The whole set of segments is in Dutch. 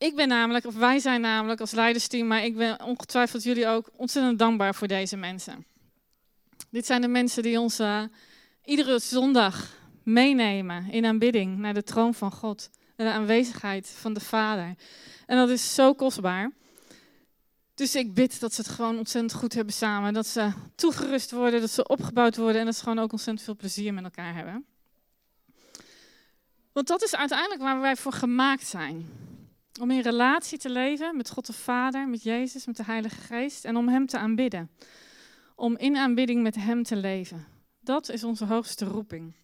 Ik ben namelijk, of wij zijn namelijk als leidersteam, maar ik ben ongetwijfeld jullie ook ontzettend dankbaar voor deze mensen. Dit zijn de mensen die ons uh, iedere zondag meenemen in aanbidding naar de troon van God, naar de aanwezigheid van de Vader. En dat is zo kostbaar. Dus ik bid dat ze het gewoon ontzettend goed hebben samen. Dat ze toegerust worden, dat ze opgebouwd worden en dat ze gewoon ook ontzettend veel plezier met elkaar hebben. Want dat is uiteindelijk waar wij voor gemaakt zijn. Om in relatie te leven met God de Vader, met Jezus, met de Heilige Geest en om Hem te aanbidden. Om in aanbidding met Hem te leven. Dat is onze hoogste roeping.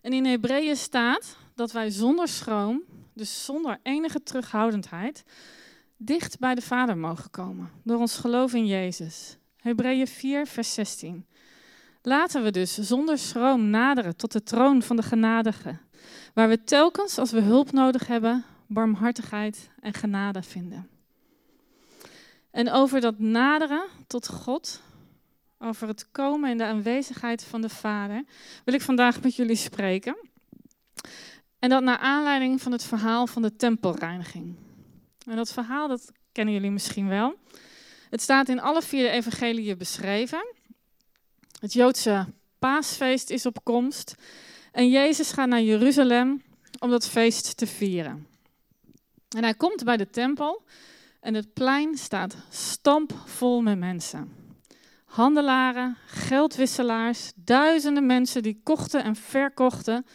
En in Hebreeën staat dat wij zonder schroom, dus zonder enige terughoudendheid, dicht bij de Vader mogen komen door ons geloof in Jezus. Hebreeën 4, vers 16. Laten we dus zonder schroom naderen tot de troon van de genadige, waar we telkens als we hulp nodig hebben, barmhartigheid en genade vinden. En over dat naderen tot God, over het komen in de aanwezigheid van de Vader, wil ik vandaag met jullie spreken. En dat naar aanleiding van het verhaal van de tempelreiniging. En dat verhaal, dat kennen jullie misschien wel. Het staat in alle vier evangeliën beschreven. Het Joodse paasfeest is op komst. En Jezus gaat naar Jeruzalem om dat feest te vieren. En hij komt bij de tempel en het plein staat stampvol met mensen. Handelaren, geldwisselaars, duizenden mensen die kochten en verkochten.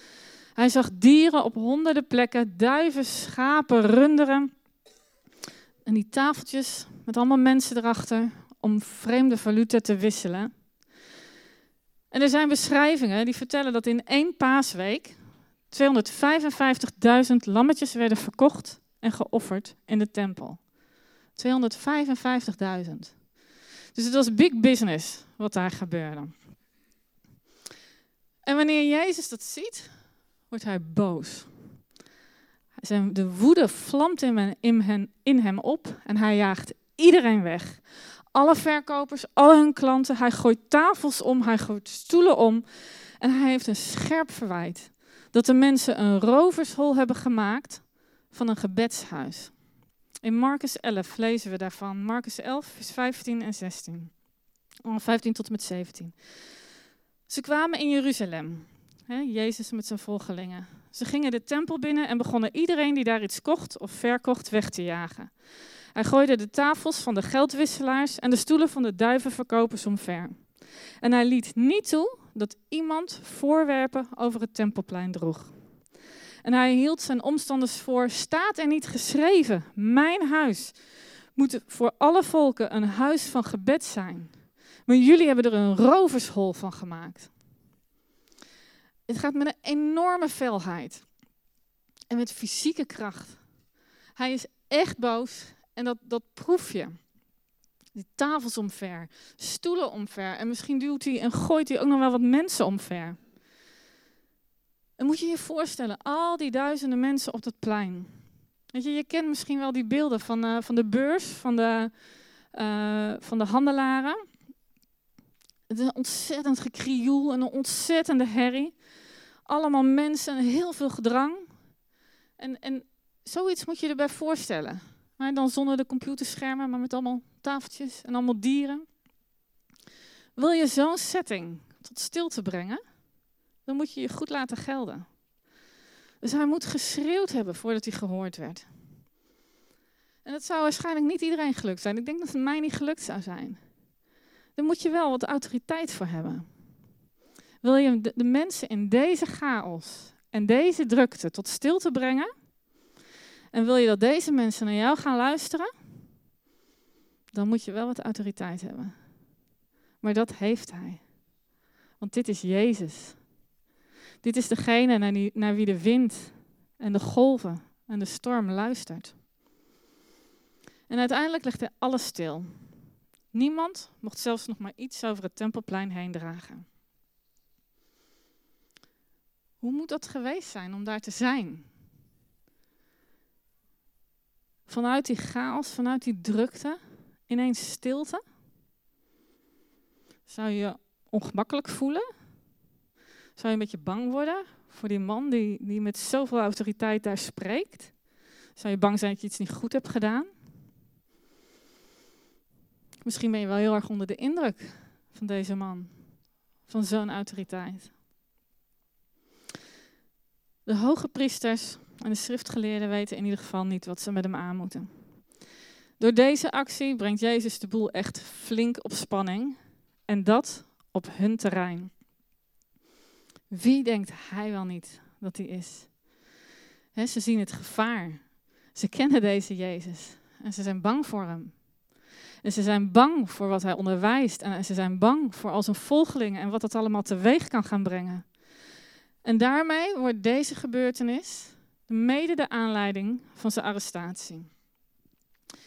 Hij zag dieren op honderden plekken, duiven, schapen, runderen. En die tafeltjes met allemaal mensen erachter om vreemde valuta te wisselen. En er zijn beschrijvingen die vertellen dat in één paasweek 255.000 lammetjes werden verkocht geofferd in de tempel. 255.000. Dus het was big business wat daar gebeurde. En wanneer Jezus dat ziet, wordt hij boos. De woede vlamt in hem op en hij jaagt iedereen weg. Alle verkopers, al hun klanten. Hij gooit tafels om, hij gooit stoelen om. En hij heeft een scherp verwijt. Dat de mensen een rovershol hebben gemaakt van een gebedshuis. In Marcus 11 lezen we daarvan. Marcus 11, vers 15 en 16. 15 tot en met 17. Ze kwamen in Jeruzalem. Jezus met zijn volgelingen. Ze gingen de tempel binnen en begonnen iedereen die daar iets kocht of verkocht weg te jagen. Hij gooide de tafels van de geldwisselaars en de stoelen van de duivenverkopers omver. En hij liet niet toe dat iemand voorwerpen over het tempelplein droeg. En hij hield zijn omstanders voor, staat er niet geschreven, mijn huis moet voor alle volken een huis van gebed zijn. Maar jullie hebben er een rovershol van gemaakt. Het gaat met een enorme felheid en met fysieke kracht. Hij is echt boos en dat, dat proef je. Die tafels omver, stoelen omver. En misschien duwt hij en gooit hij ook nog wel wat mensen omver. En moet je je voorstellen, al die duizenden mensen op dat plein. Weet je, je kent misschien wel die beelden van, uh, van de beurs, van de, uh, van de handelaren. Het is een ontzettend gekrioel en een ontzettende herrie. Allemaal mensen en heel veel gedrang. En, en zoiets moet je erbij voorstellen. Maar dan zonder de computerschermen, maar met allemaal tafeltjes en allemaal dieren. Wil je zo'n setting tot stilte brengen, dan moet je je goed laten gelden. Dus hij moet geschreeuwd hebben voordat hij gehoord werd. En dat zou waarschijnlijk niet iedereen gelukt zijn. Ik denk dat het mij niet gelukt zou zijn. Daar moet je wel wat autoriteit voor hebben. Wil je de, mensen in deze chaos en deze drukte tot stilte brengen, en wil je dat deze mensen naar jou gaan luisteren, dan moet je wel wat autoriteit hebben. Maar dat heeft hij. Want dit is Jezus. Dit is degene naar, wie de wind en de golven en de storm luistert. En uiteindelijk hij alles stil. Niemand mocht zelfs nog maar iets over het tempelplein heen dragen. Hoe moet dat geweest zijn om daar te zijn? vanuit die chaos, vanuit die drukte, ineens stilte? Zou je ongemakkelijk voelen? Zou je een beetje bang worden voor die man die, die met zoveel autoriteit daar spreekt? Zou je bang zijn dat je iets niet goed hebt gedaan? Misschien ben je wel heel erg onder de indruk van deze man, van zo'n autoriteit. De hoge priesters en de schriftgeleerden weten in ieder geval niet wat ze met hem aan moeten. Door deze actie brengt Jezus de boel echt flink op spanning en dat op hun terrein. Wie denkt hij wel niet dat hij is? ze zien het gevaar. Ze kennen deze Jezus en ze zijn bang voor hem. En ze zijn bang voor wat hij onderwijst en ze zijn bang voor al zijn volgelingen en wat dat allemaal teweeg kan gaan brengen. En daarmee wordt deze gebeurtenis mede de aanleiding van zijn arrestatie.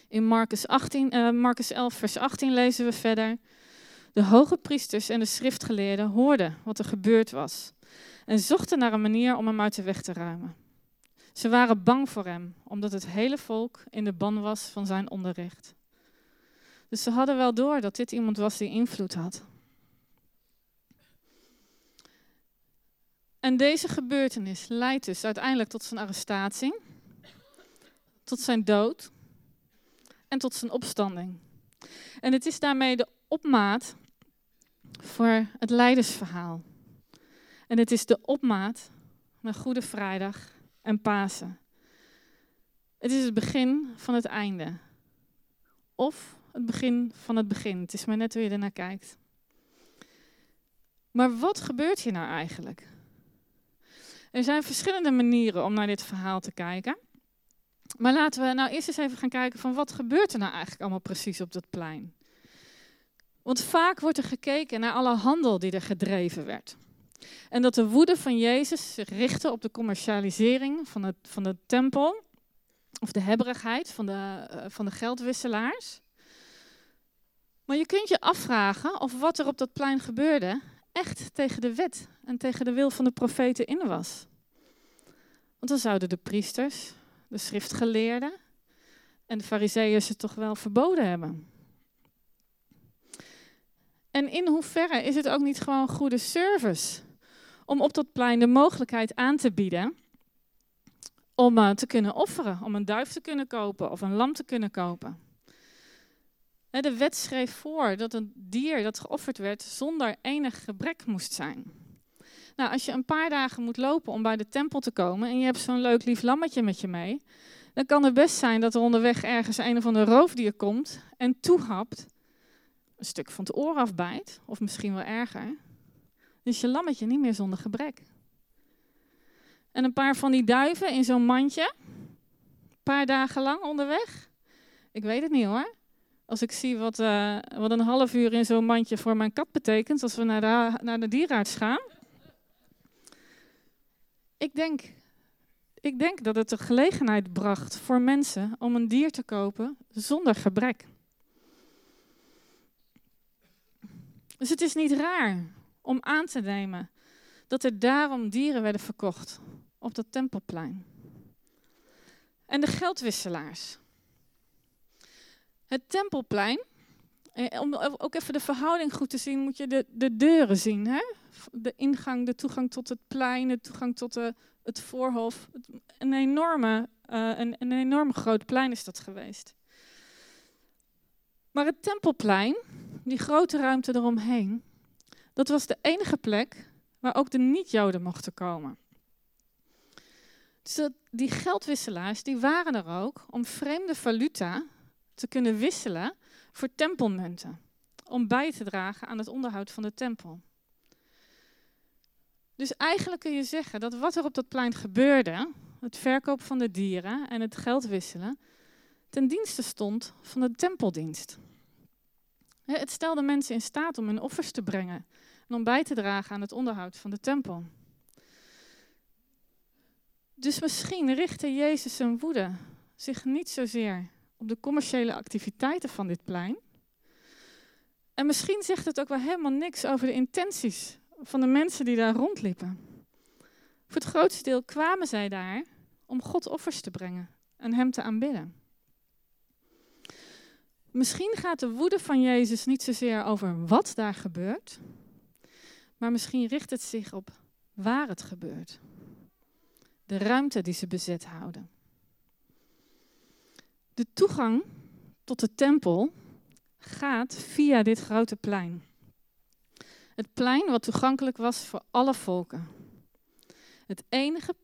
In Marcus, 18, uh, Marcus 11, vers 18 lezen we verder. De hoge priesters en de schriftgeleerden hoorden wat er gebeurd was en zochten naar een manier om hem uit de weg te ruimen. Ze waren bang voor hem, omdat het hele volk in de ban was van zijn onderricht. Dus ze hadden wel door dat dit iemand was die invloed had. En deze gebeurtenis leidt dus uiteindelijk tot zijn arrestatie, tot zijn dood en tot zijn opstanding. En het is daarmee de opmaat voor het leidersverhaal. En het is de opmaat naar Goede Vrijdag en Pasen. Het is het begin van het einde. Of het begin van het begin. Het is maar net hoe je ernaar kijkt. Maar wat gebeurt hier nou eigenlijk? Er zijn verschillende manieren om naar dit verhaal te kijken. Maar laten we nou eerst eens even gaan kijken van wat gebeurt er nou eigenlijk allemaal precies op dat plein. Want vaak wordt er gekeken naar alle handel die er gedreven werd. En dat de woede van Jezus zich richtte op de commercialisering van, het, van de tempel, of de hebberigheid van de, uh, van de geldwisselaars. Maar je kunt je afvragen of wat er op dat plein gebeurde echt tegen de wet en tegen de wil van de profeten in was. Want dan zouden de priesters, de schriftgeleerden en de fariseeën ze toch wel verboden hebben. En in hoeverre is het ook niet gewoon goede service om op dat plein de mogelijkheid aan te bieden om uh, te kunnen offeren, om een duif te kunnen kopen of een lam te kunnen kopen? De wet schreef voor dat een dier dat geofferd werd zonder enig gebrek moest zijn. Nou, als je een paar dagen moet lopen om bij de tempel te komen en je hebt zo'n leuk lief lammetje met je mee, dan kan het best zijn dat er onderweg ergens een of ander roofdier komt en toehapt, een stuk van het oor afbijt, of misschien wel erger. Dus je lammetje niet meer zonder gebrek. En een paar van die duiven in zo'n mandje, een paar dagen lang onderweg. Ik weet het niet hoor. Als ik zie wat, uh, wat een half uur in zo'n mandje voor mijn kat betekent als we naar de, naar de gaan. Ik denk, ik denk dat het de gelegenheid bracht voor mensen om een dier te kopen zonder gebrek. Dus het is niet raar om aan te nemen dat er daarom dieren werden verkocht op dat tempelplein. En de geldwisselaars. Het tempelplein, eh, om ook even de verhouding goed te zien, moet je de, de deuren zien. Hè? De ingang, de toegang tot het plein, de toegang tot de, het voorhof. Een enorme, uh, een, een enorm groot plein is dat geweest. Maar het tempelplein, die grote ruimte eromheen, dat was de enige plek waar ook de niet-Joden mochten komen. Dus die geldwisselaars die waren er ook om vreemde valuta te kunnen wisselen voor tempelmunten. Om bij te dragen aan het onderhoud van de tempel. Dus eigenlijk kun je zeggen dat wat er op dat plein gebeurde, het verkoop van de dieren en het geld wisselen, ten dienste stond van de tempeldienst. Het stelde mensen in staat om hun offers te brengen en om bij te dragen aan het onderhoud van de tempel. Dus misschien richtte Jezus zijn woede zich niet zozeer op de commerciële activiteiten van dit plein. En misschien zegt het ook wel helemaal niks over de intenties van de mensen die daar rondliepen. Voor het grootste deel kwamen zij daar om God offers te brengen en Hem te aanbidden. Misschien gaat de woede van Jezus niet zozeer over wat daar gebeurt, maar misschien richt het zich op waar het gebeurt. De ruimte die ze bezet houden. De toegang tot de tempel gaat via dit grote plein. Het plein wat toegankelijk was voor alle volken. Het enige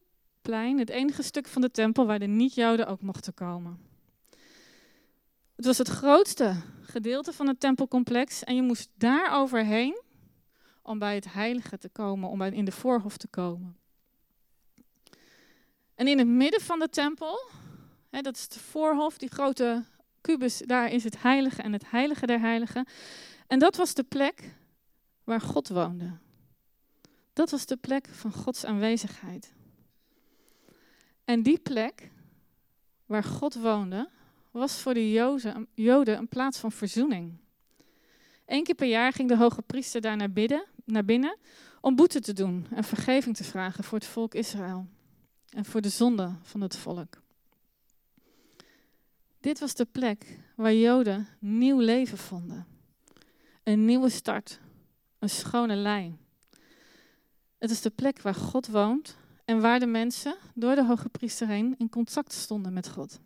plein, het enige stuk van de tempel waar de niet-Joden ook mochten komen. Het was het grootste gedeelte van het tempelcomplex en je moest daar overheen om bij het heilige te komen, om in de voorhof te komen. En in het midden van de tempel, hè, dat is de voorhof, die grote kubus, daar is het heilige en het heilige der heiligen. En dat was de plek waar God woonde. Dat was de plek van Gods aanwezigheid. En die plek waar God woonde, was voor de Joden een plaats van verzoening. Eén keer per jaar ging de hoge priester daar naar, bidden, naar binnen om boete te doen en vergeving te vragen voor het volk Israël en voor de zonde van het volk. Dit was de plek waar Joden nieuw leven vonden. Een nieuwe start, een schone lijn. Het is de plek waar God woont en waar de mensen door de hoge priester heen in contact stonden met God.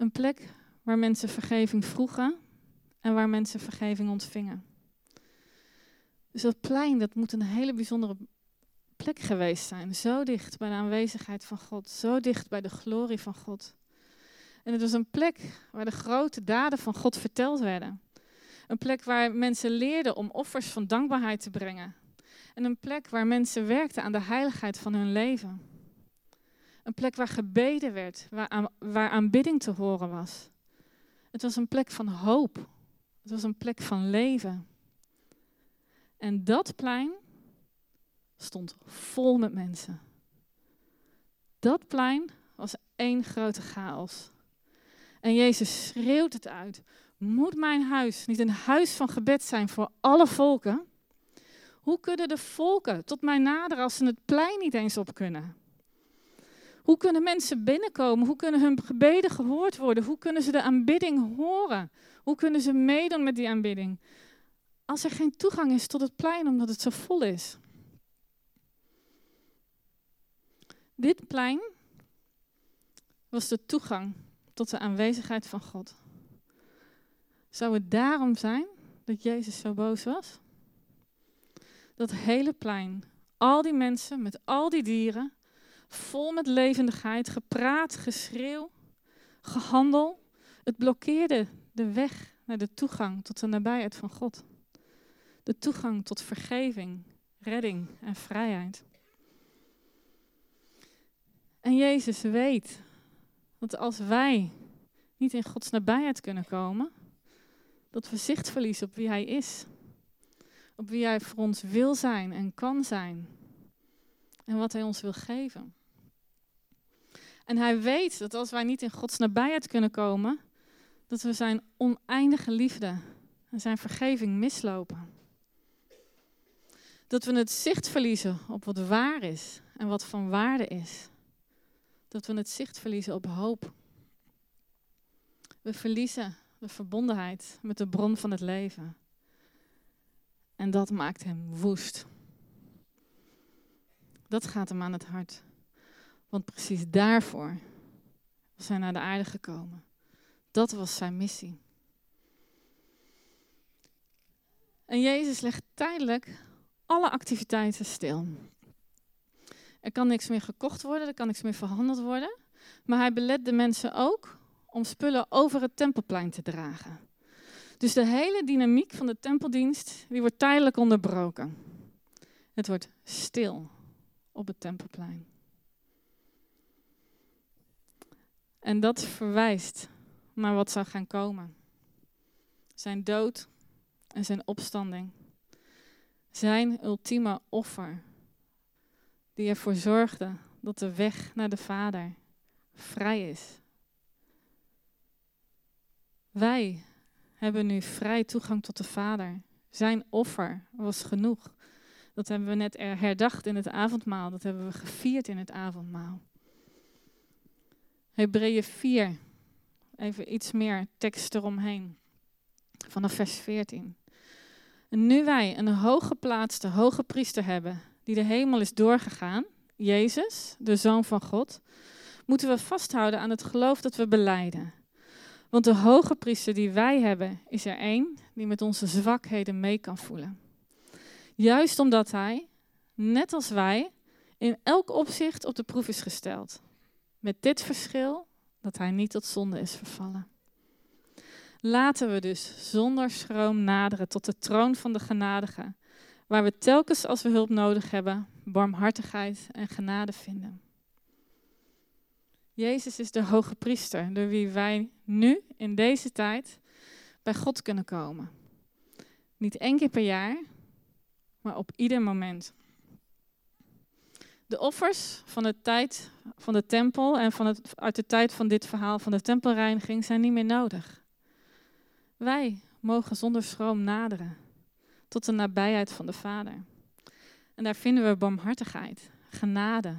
Een plek waar mensen vergeving vroegen en waar mensen vergeving ontvingen. Dus dat plein, dat moet een hele bijzondere plek geweest zijn. Zo dicht bij de aanwezigheid van God, zo dicht bij de glorie van God. En het was een plek waar de grote daden van God verteld werden. Een plek waar mensen leerden om offers van dankbaarheid te brengen. En een plek waar mensen werkten aan de heiligheid van hun leven. Een plek waar gebeden werd, waar, waar aanbidding te horen was. Het was een plek van hoop. Het was een plek van leven. En dat plein stond vol met mensen. Dat plein was één grote chaos. En Jezus schreeuwt het uit. Moet mijn huis niet een huis van gebed zijn voor alle volken? Hoe kunnen de volken tot mij naderen als ze het plein niet eens op kunnen? Hoe kunnen mensen binnenkomen? Hoe kunnen hun gebeden gehoord worden? Hoe kunnen ze de aanbidding horen? Hoe kunnen ze meedoen met die aanbidding? Als er geen toegang is tot het plein omdat het zo vol is. Dit plein was de toegang tot de aanwezigheid van God. Zou het daarom zijn dat Jezus zo boos was? Dat hele plein, al die mensen met al die dieren, vol met levendigheid, gepraat, geschreeuw, gehandel, het blokkeerde de weg naar de toegang tot de nabijheid van God. De toegang tot vergeving, redding en vrijheid. En Jezus weet dat als wij niet in Gods nabijheid kunnen komen, dat we zicht verliezen op wie Hij is. Op wie Hij voor ons wil zijn en kan zijn. En wat Hij ons wil geven. En Hij weet dat als wij niet in Gods nabijheid kunnen komen, dat we Zijn oneindige liefde en Zijn vergeving mislopen. Dat we het zicht verliezen op wat waar is en wat van waarde is dat we het zicht verliezen op hoop. We verliezen de verbondenheid met de bron van het leven. En dat maakt hem woest. Dat gaat hem aan het hart. Want precies daarvoor was hij naar de aarde gekomen. Dat was zijn missie. En Jezus legt tijdelijk alle activiteiten stil. Er kan niks meer gekocht worden, er kan niks meer verhandeld worden. Maar hij belet de mensen ook om spullen over het tempelplein te dragen. Dus de hele dynamiek van de tempeldienst die wordt tijdelijk onderbroken. Het wordt stil op het tempelplein. En dat verwijst naar wat zou gaan komen. Zijn dood en zijn opstanding. Zijn ultieme offer die ervoor zorgde dat de weg naar de Vader vrij is. Wij hebben nu vrij toegang tot de Vader. Zijn offer was genoeg. Dat hebben we net herdacht in het avondmaal. Dat hebben we gevierd in het avondmaal. Hebreeën 4. Even iets meer tekst eromheen. Vanaf vers 14. En nu wij een hooggeplaatste hoge priester hebben die de hemel is doorgegaan, Jezus, de Zoon van God, moeten we vasthouden aan het geloof dat we beleiden. Want de hoge priester die wij hebben, is er één die met onze zwakheden mee kan voelen. Juist omdat hij, net als wij, in elk opzicht op de proef is gesteld. Met dit verschil dat hij niet tot zonde is vervallen. Laten we dus zonder schroom naderen tot de troon van de genadige, waar we telkens als we hulp nodig hebben, barmhartigheid en genade vinden. Jezus is de hoge priester, door wie wij nu in deze tijd bij God kunnen komen. Niet één keer per jaar, maar op ieder moment. De offers van de tijd van de tempel en van het, uit de tijd van dit verhaal van de tempelreiniging zijn niet meer nodig. Wij mogen zonder schroom naderen tot de nabijheid van de Vader. En daar vinden we barmhartigheid, genade,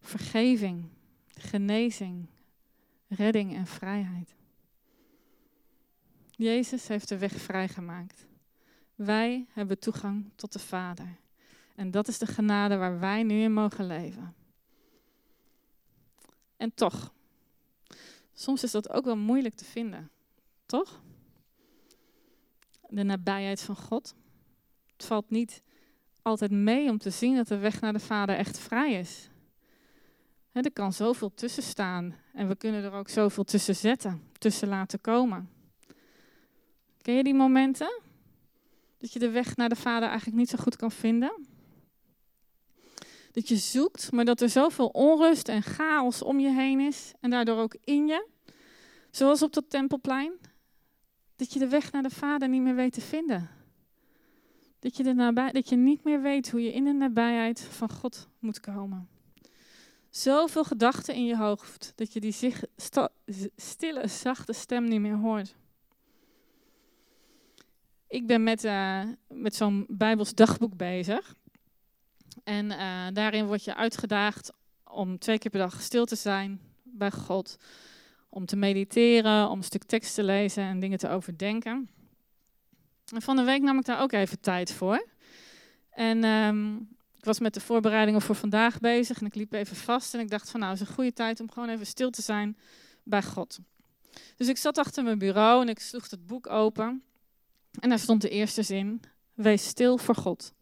vergeving, genezing, redding en vrijheid. Jezus heeft de weg vrijgemaakt. Wij hebben toegang tot de Vader. En dat is de genade waar wij nu in mogen leven. En toch, soms is dat ook wel moeilijk te vinden, toch? De nabijheid van God. Het valt niet altijd mee om te zien dat de weg naar de Vader echt vrij is. er kan zoveel tussen staan en we kunnen er ook zoveel tussen zetten, tussen laten komen. Ken je die momenten? Dat je de weg naar de Vader eigenlijk niet zo goed kan vinden? Dat je zoekt, maar dat er zoveel onrust en chaos om je heen is en daardoor ook in je. Zoals op dat tempelplein. Dat je de weg naar de Vader niet meer weet te vinden. Dat je, de nabij, dat je niet meer weet hoe je in de nabijheid van God moet komen. Zoveel gedachten in je hoofd dat je die stille, zachte stem niet meer hoort. Ik ben met, uh, met zo'n Bijbels dagboek bezig. En uh, daarin word je uitgedaagd om twee keer per dag stil te zijn bij God. Om te mediteren, om een stuk tekst te lezen en dingen te overdenken. En van de week nam ik daar ook even tijd voor. En um, ik was met de voorbereidingen voor vandaag bezig en ik liep even vast. En ik dacht van nou, is een goede tijd om gewoon even stil te zijn bij God. Dus ik zat achter mijn bureau en ik sloeg het boek open. En daar stond de eerste zin: Wees stil voor God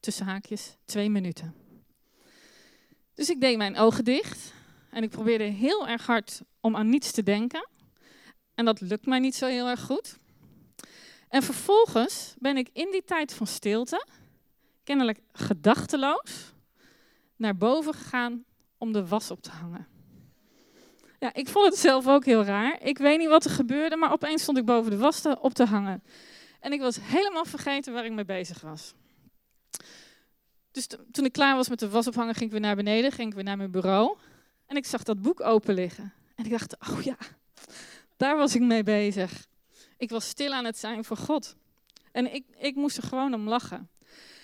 tussen haakjes, twee minuten. Dus ik deed mijn ogen dicht en ik probeerde heel erg hard om aan niets te denken. En dat lukt mij niet zo heel erg goed. En vervolgens ben ik in die tijd van stilte, kennelijk gedachteloos, naar boven gegaan om de was op te hangen. Ja, ik vond het zelf ook heel raar. Ik weet niet wat er gebeurde, maar opeens stond ik boven de was op te hangen. En ik was helemaal vergeten waar ik mee bezig was. Dus toen ik klaar was met de was ophangen, ging ik weer naar beneden, ging ik weer naar mijn bureau. En ik zag dat boek open liggen. En ik dacht, oh ja, daar was ik mee bezig. Ik was stil aan het zijn voor God. En ik, ik moest er gewoon om lachen.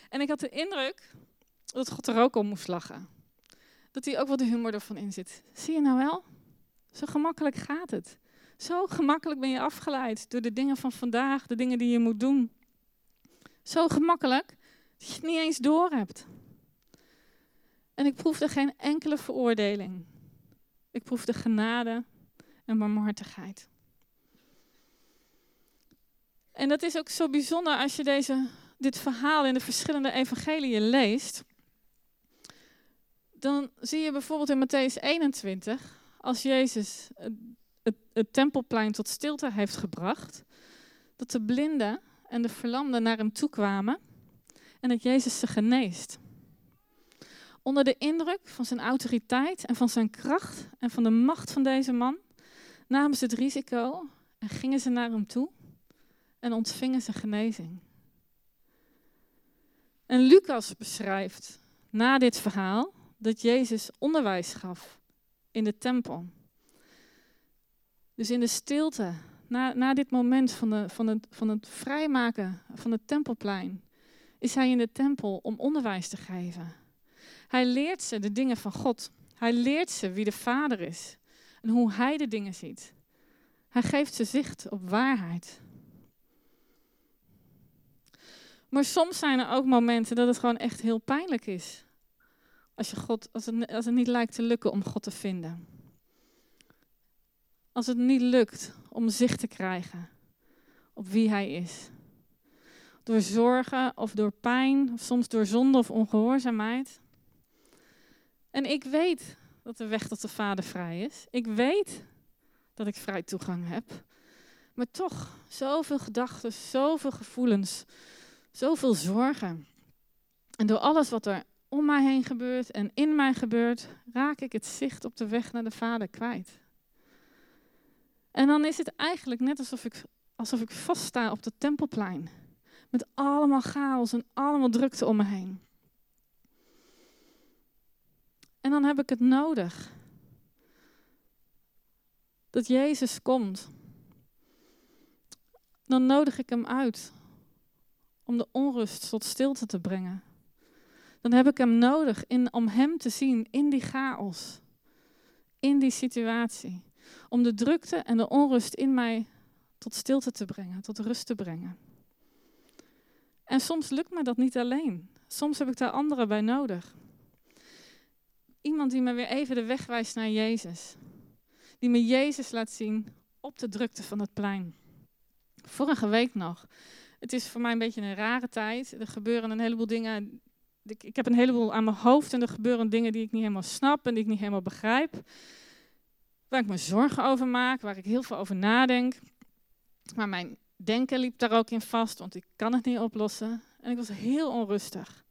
En ik had de indruk dat God er ook om moest lachen. Dat hij ook wel de humor ervan in zit. Zie je nou wel? Zo gemakkelijk gaat het. Zo gemakkelijk ben je afgeleid door de dingen van vandaag, de dingen die je moet doen. Zo gemakkelijk dat je het niet eens door hebt. En ik proefde geen enkele veroordeling. Ik proefde genade en barmhartigheid. En dat is ook zo bijzonder als je deze, dit verhaal in de verschillende evangeliën leest. Dan zie je bijvoorbeeld in Matthäus 21, als Jezus het, het tempelplein tot stilte heeft gebracht, dat de blinden en de verlamden naar hem toe kwamen en dat Jezus ze geneest. Onder de indruk van zijn autoriteit en van zijn kracht en van de macht van deze man namen ze het risico en gingen ze naar hem toe en ontvingen ze genezing. En Lucas beschrijft na dit verhaal dat Jezus onderwijs gaf in de tempel. Dus in de stilte, na, na dit moment van, de, van, het, van het vrijmaken van het tempelplein, is hij in de tempel om onderwijs te geven. Hij leert ze de dingen van God. Hij leert ze wie de Vader is en hoe hij de dingen ziet. Hij geeft ze zicht op waarheid. Maar soms zijn er ook momenten dat het gewoon echt heel pijnlijk is Als, je God, als, het, als het niet lijkt te lukken om God te vinden. Als het niet lukt om zicht te krijgen op wie Hij is. Door zorgen of door pijn, of soms door zonde of ongehoorzaamheid. En ik weet dat de weg tot de Vader vrij is. Ik weet dat ik vrij toegang heb. Maar toch, zoveel gedachten, zoveel gevoelens, zoveel zorgen. En door alles wat er om mij heen gebeurt en in mij gebeurt, raak ik het zicht op de weg naar de Vader kwijt. En dan is het eigenlijk net alsof ik, alsof ik vaststa op het tempelplein. Met allemaal chaos en allemaal drukte om me heen. En dan heb ik het nodig. Dat Jezus komt. Dan nodig ik hem uit om de onrust tot stilte te brengen. Dan heb ik hem nodig in, om hem te zien in die chaos, in die situatie. Om de drukte en de onrust in mij tot stilte te brengen, tot rust te brengen. En soms lukt me dat niet alleen. Soms heb ik daar anderen bij nodig. Iemand die me weer even de weg wijst naar Jezus. Die me Jezus laat zien op de drukte van het plein. Vorige week nog. Het is voor mij een beetje een rare tijd. Er gebeuren een heleboel dingen. Ik, heb een heleboel aan mijn hoofd en er gebeuren dingen die ik niet helemaal snap en die ik niet helemaal begrijp. Waar ik me zorgen over maak, waar ik heel veel over nadenk. Maar mijn denken liep daar ook in vast, want ik kan het niet oplossen. En ik was heel onrustig.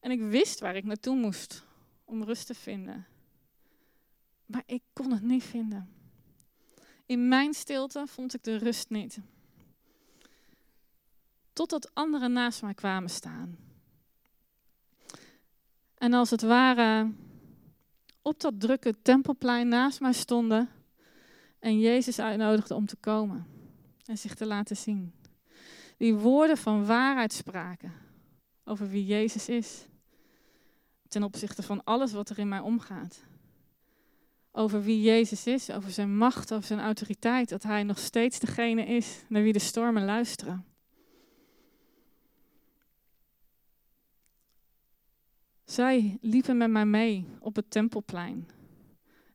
En ik wist waar ik naartoe moest om rust te vinden. Maar ik kon het niet vinden. In mijn stilte vond ik de rust niet. Totdat anderen naast mij kwamen staan. En als het ware op dat drukke tempelplein naast mij stonden en Jezus uitnodigde om te komen en zich te laten zien. Die woorden van waarheid spraken over wie Jezus is ten opzichte van alles wat er in mij omgaat. Over wie Jezus is, over zijn macht, over zijn autoriteit, dat hij nog steeds degene is naar wie de stormen luisteren. Zij liepen met mij mee op het tempelplein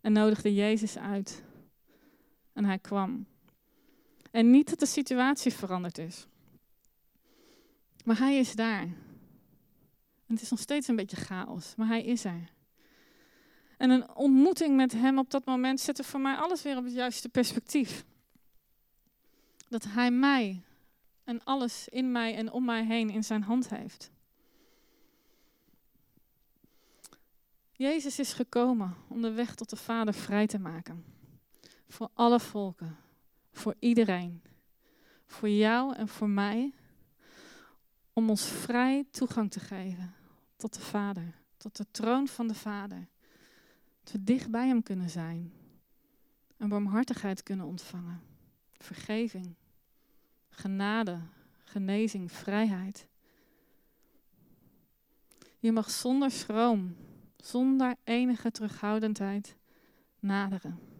en nodigden Jezus uit. En hij kwam. En niet dat de situatie veranderd is, maar hij is daar. En het is nog steeds een beetje chaos, maar hij is er. En een ontmoeting met hem op dat moment zette voor mij alles weer op het juiste perspectief. Dat hij mij en alles in mij en om mij heen in zijn hand heeft. Jezus is gekomen om de weg tot de Vader vrij te maken. Voor alle volken, voor iedereen. Voor jou en voor mij om ons vrij toegang te geven tot de Vader, tot de troon van de Vader. Dat we dicht bij Hem kunnen zijn en barmhartigheid kunnen ontvangen, vergeving, genade, genezing, vrijheid. Je mag zonder schroom, zonder enige terughoudendheid naderen.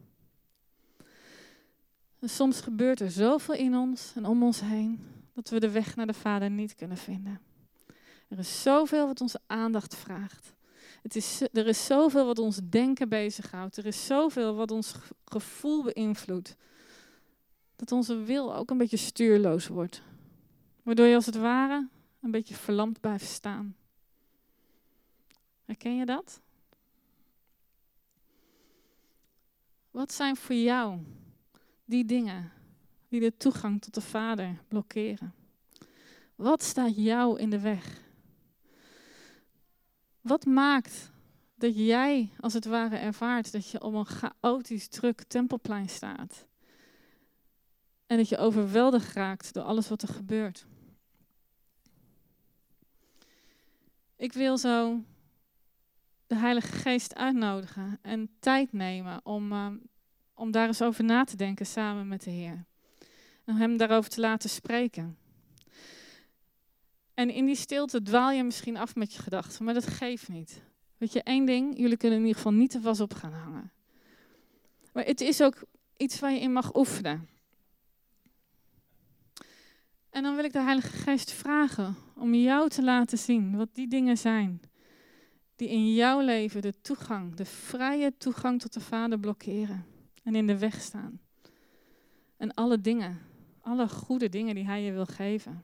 En soms gebeurt er zoveel in ons en om ons heen dat we de weg naar de Vader niet kunnen vinden. Er is zoveel wat onze aandacht vraagt. Het is, er is zoveel wat ons denken bezighoudt. Er is zoveel wat ons gevoel beïnvloedt. Dat onze wil ook een beetje stuurloos wordt. Waardoor je als het ware een beetje verlamd blijft staan. Herken je dat? Wat zijn voor jou die dingen die de toegang tot de Vader blokkeren? Wat staat jou in de weg? Wat maakt dat jij als het ware ervaart dat je op een chaotisch druk tempelplein staat? En dat je overweldigd raakt door alles wat er gebeurt. Ik wil zo de Heilige Geest uitnodigen en tijd nemen om, uh, om daar eens over na te denken samen met de Heer. Om Hem daarover te laten spreken. En in die stilte dwaal je misschien af met je gedachten, maar dat geeft niet. Weet je, één ding, jullie kunnen in ieder geval niet te vast op gaan hangen. Maar het is ook iets waar je in mag oefenen. En dan wil ik de Heilige Geest vragen om jou te laten zien wat die dingen zijn die in jouw leven de toegang, de vrije toegang tot de Vader blokkeren en in de weg staan. En alle dingen, alle goede dingen die Hij je wil geven.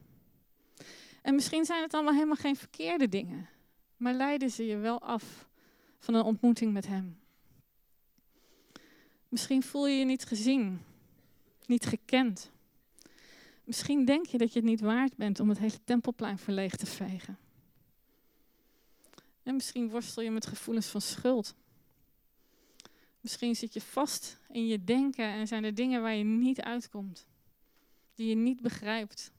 En misschien zijn het allemaal helemaal geen verkeerde dingen, maar leiden ze je wel af van een ontmoeting met Hem. Misschien voel je je niet gezien, niet gekend. Misschien denk je dat je het niet waard bent om het hele tempelplein verleeg te vegen. En misschien worstel je met gevoelens van schuld. Misschien zit je vast in je denken en zijn er dingen waar je niet uitkomt, die je niet begrijpt.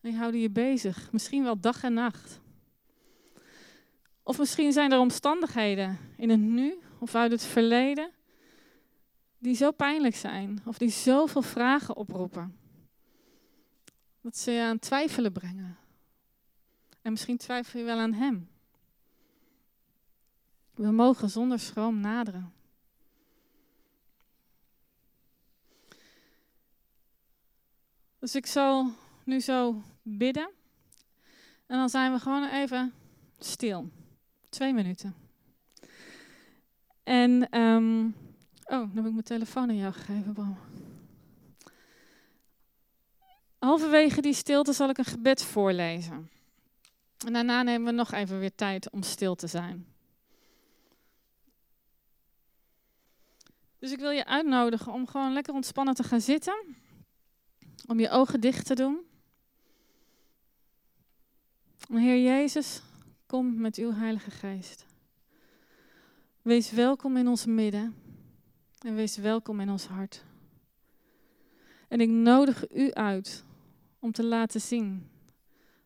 En die houden je bezig, misschien wel dag en nacht. Of misschien zijn er omstandigheden in het nu of uit het verleden die zo pijnlijk zijn of die zoveel vragen oproepen. Dat ze je aan twijfelen brengen. En misschien twijfel je wel aan Hem. We mogen zonder schroom naderen. Dus ik zal nu zo bidden. En dan zijn we gewoon even stil. Twee minuten. En, um, oh, dan heb ik mijn telefoon aan jou gegeven, Bram. Halverwege die stilte zal ik een gebed voorlezen. En daarna nemen we nog even weer tijd om stil te zijn. Dus ik wil je uitnodigen om gewoon lekker ontspannen te gaan zitten. Om je ogen dicht te doen. Heer Jezus, kom met uw Heilige Geest. Wees welkom in ons midden en wees welkom in ons hart. En ik nodig u uit om te laten zien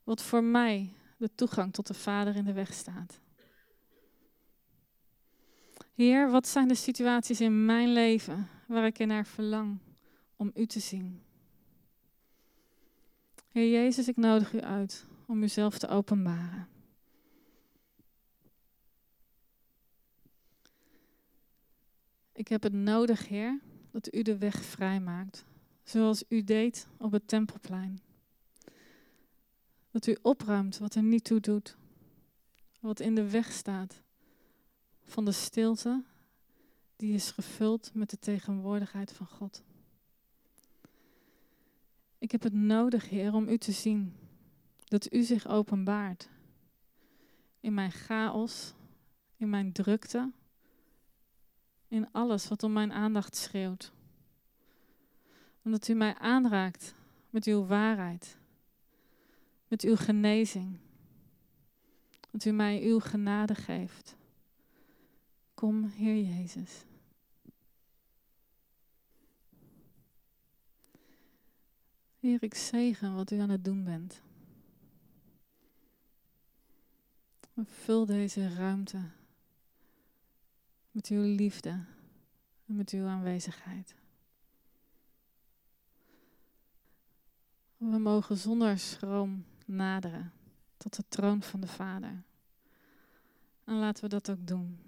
wat voor mij de toegang tot de Vader in de weg staat. Heer, wat zijn de situaties in mijn leven waar ik naar verlang om u te zien? Heer Jezus, ik nodig u uit om uzelf te openbaren. Ik heb het nodig, Heer, dat u de weg vrijmaakt, zoals u deed op het tempelplein. Dat u opruimt wat er niet toe doet, wat in de weg staat van de stilte die is gevuld met de tegenwoordigheid van God. Ik heb het nodig, Heer, om u te zien, dat u zich openbaart in mijn chaos, in mijn drukte, in alles wat om mijn aandacht schreeuwt. Omdat u mij aanraakt met uw waarheid, met uw genezing, dat u mij uw genade geeft. Kom, Heer Jezus. Heer, ik zegen wat u aan het doen bent. Vul deze ruimte met uw liefde en met uw aanwezigheid. We mogen zonder schroom naderen tot de troon van de Vader. En laten we dat ook doen.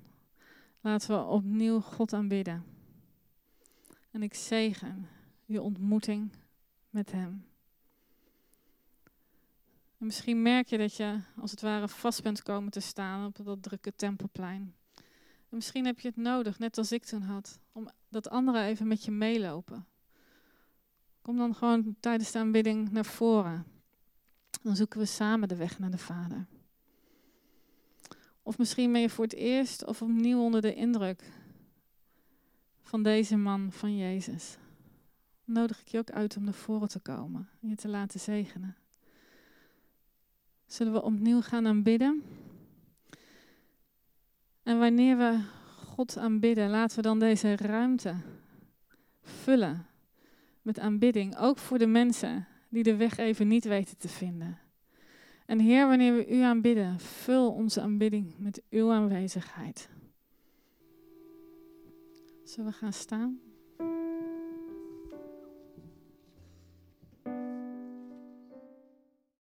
Laten we opnieuw God aanbidden. En ik zegen je ontmoeting met Hem. En misschien merk je dat je als het ware vast bent komen te staan op dat drukke tempelplein. En misschien heb je het nodig, net als ik toen had, om dat anderen even met je meelopen. Kom dan gewoon tijdens de aanbidding naar voren. Dan zoeken we samen de weg naar de Vader. Of misschien ben je voor het eerst of opnieuw onder de indruk van deze man van Jezus. Nodig ik je ook uit om naar voren te komen en je te laten zegenen. Zullen we opnieuw gaan aanbidden? En wanneer we God aanbidden, laten we dan deze ruimte vullen met aanbidding, ook voor de mensen die de weg even niet weten te vinden. En Heer, wanneer we U aanbidden, vul onze aanbidding met Uw aanwezigheid. Zullen we gaan staan?